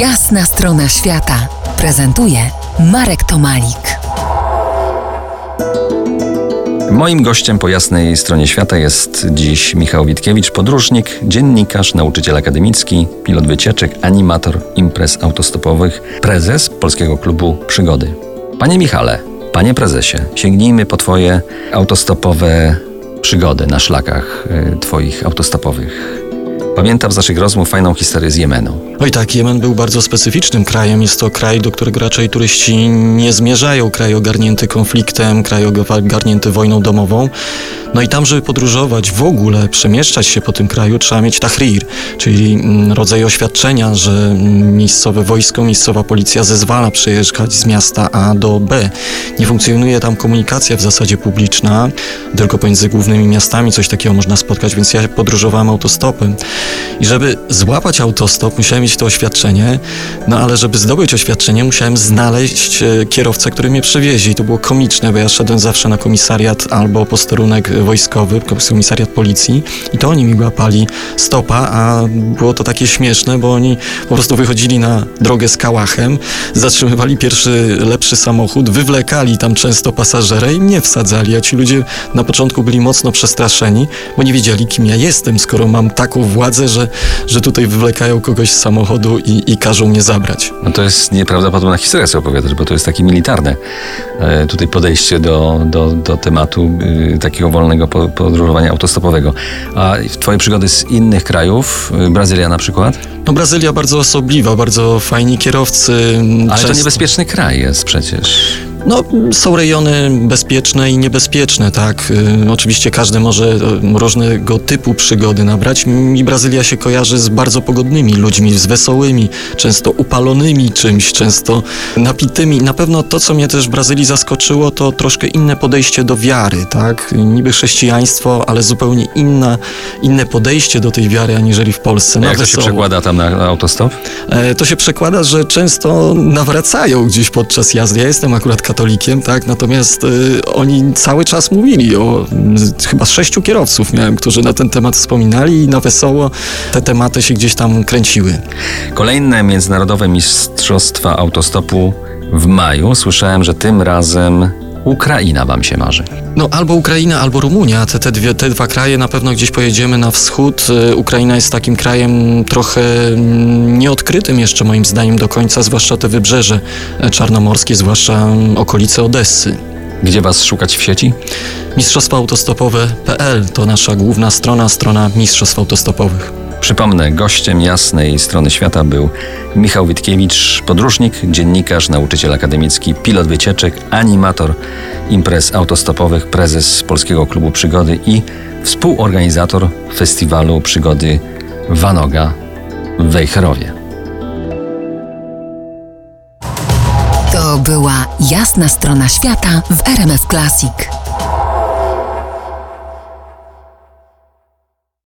Jasna strona świata prezentuje Marek Tomalik. Moim gościem po jasnej stronie świata jest dziś Michał Witkiewicz, podróżnik, dziennikarz, nauczyciel akademicki, pilot wycieczek, animator imprez autostopowych, prezes Polskiego Klubu Przygody. Panie Michale, panie prezesie, sięgnijmy po twoje autostopowe przygody na szlakach y, twoich autostopowych. Pamiętam z naszych rozmów fajną historię z Jemenu. Oj tak, Jemen był bardzo specyficznym krajem. Jest to kraj, do którego raczej turyści nie zmierzają. Kraj ogarnięty konfliktem, kraj ogarnięty wojną domową. No i tam, żeby podróżować, w ogóle przemieszczać się po tym kraju, trzeba mieć tahrir, czyli mm, rodzaj oświadczenia, że mm, miejscowe wojsko, miejscowa policja zezwala przejeżdżać z miasta A do B. Nie funkcjonuje tam komunikacja w zasadzie publiczna, tylko pomiędzy głównymi miastami coś takiego można spotkać, więc ja podróżowałem autostopem. I żeby złapać autostop, musiałem mieć to oświadczenie, no ale żeby zdobyć oświadczenie, musiałem znaleźć e, kierowcę, który mnie przewiezie. I to było komiczne, bo ja szedłem zawsze na komisariat albo posterunek wojskowy, komisariat policji i to oni mi łapali stopa, a było to takie śmieszne, bo oni po prostu wychodzili na drogę z kałachem, zatrzymywali pierwszy lepszy samochód, wywlekali tam często pasażera i mnie wsadzali, a ci ludzie na początku byli mocno przestraszeni, bo nie wiedzieli, kim ja jestem, skoro mam taką władzę, że, że tutaj wywlekają kogoś z samochodu i, i każą mnie zabrać. No to jest nieprawdopodobna historia, co opowiadasz, bo to jest takie militarne e, tutaj podejście do, do, do tematu e, takiego wolnego po, podróżowania autostopowego. A twoje przygody z innych krajów, e, Brazylia na przykład? No Brazylia bardzo osobliwa, bardzo fajni kierowcy. Ale często... to niebezpieczny kraj jest przecież. No, są rejony bezpieczne i niebezpieczne, tak. Y, oczywiście każdy może y, różnego typu przygody nabrać. Mi Brazylia się kojarzy z bardzo pogodnymi ludźmi, z wesołymi, często upalonymi czymś, często napitymi. Na pewno to, co mnie też w Brazylii zaskoczyło, to troszkę inne podejście do wiary, tak. Niby chrześcijaństwo, ale zupełnie inna, inne podejście do tej wiary, aniżeli w Polsce. Jak to się przekłada tam na, na autostop? E, to się przekłada, że często nawracają gdzieś podczas jazdy. Ja jestem akurat katolikiem, tak? Natomiast y, oni cały czas mówili o y, chyba sześciu kierowców miałem, którzy na ten temat wspominali i na wesoło te tematy się gdzieś tam kręciły. Kolejne międzynarodowe mistrzostwa autostopu w maju. Słyszałem, że tym razem Ukraina wam się marzy. No albo Ukraina, albo Rumunia. Te, te, dwie, te dwa kraje na pewno gdzieś pojedziemy na wschód. Y, Ukraina jest takim krajem trochę mm, nieodkrytym jeszcze moim zdaniem do końca, zwłaszcza te wybrzeże e, czarnomorskie, zwłaszcza mm, okolice Odessy. Gdzie was szukać w sieci? Mistrzostwa Autostopowe.pl to nasza główna strona, strona Mistrzostw Autostopowych. Przypomnę, gościem jasnej strony świata był Michał Witkiewicz, podróżnik, dziennikarz, nauczyciel akademicki, pilot wycieczek, animator imprez autostopowych, prezes Polskiego Klubu Przygody i współorganizator festiwalu przygody Wanoga w Wejherowie. To była jasna strona świata w RMF Classic.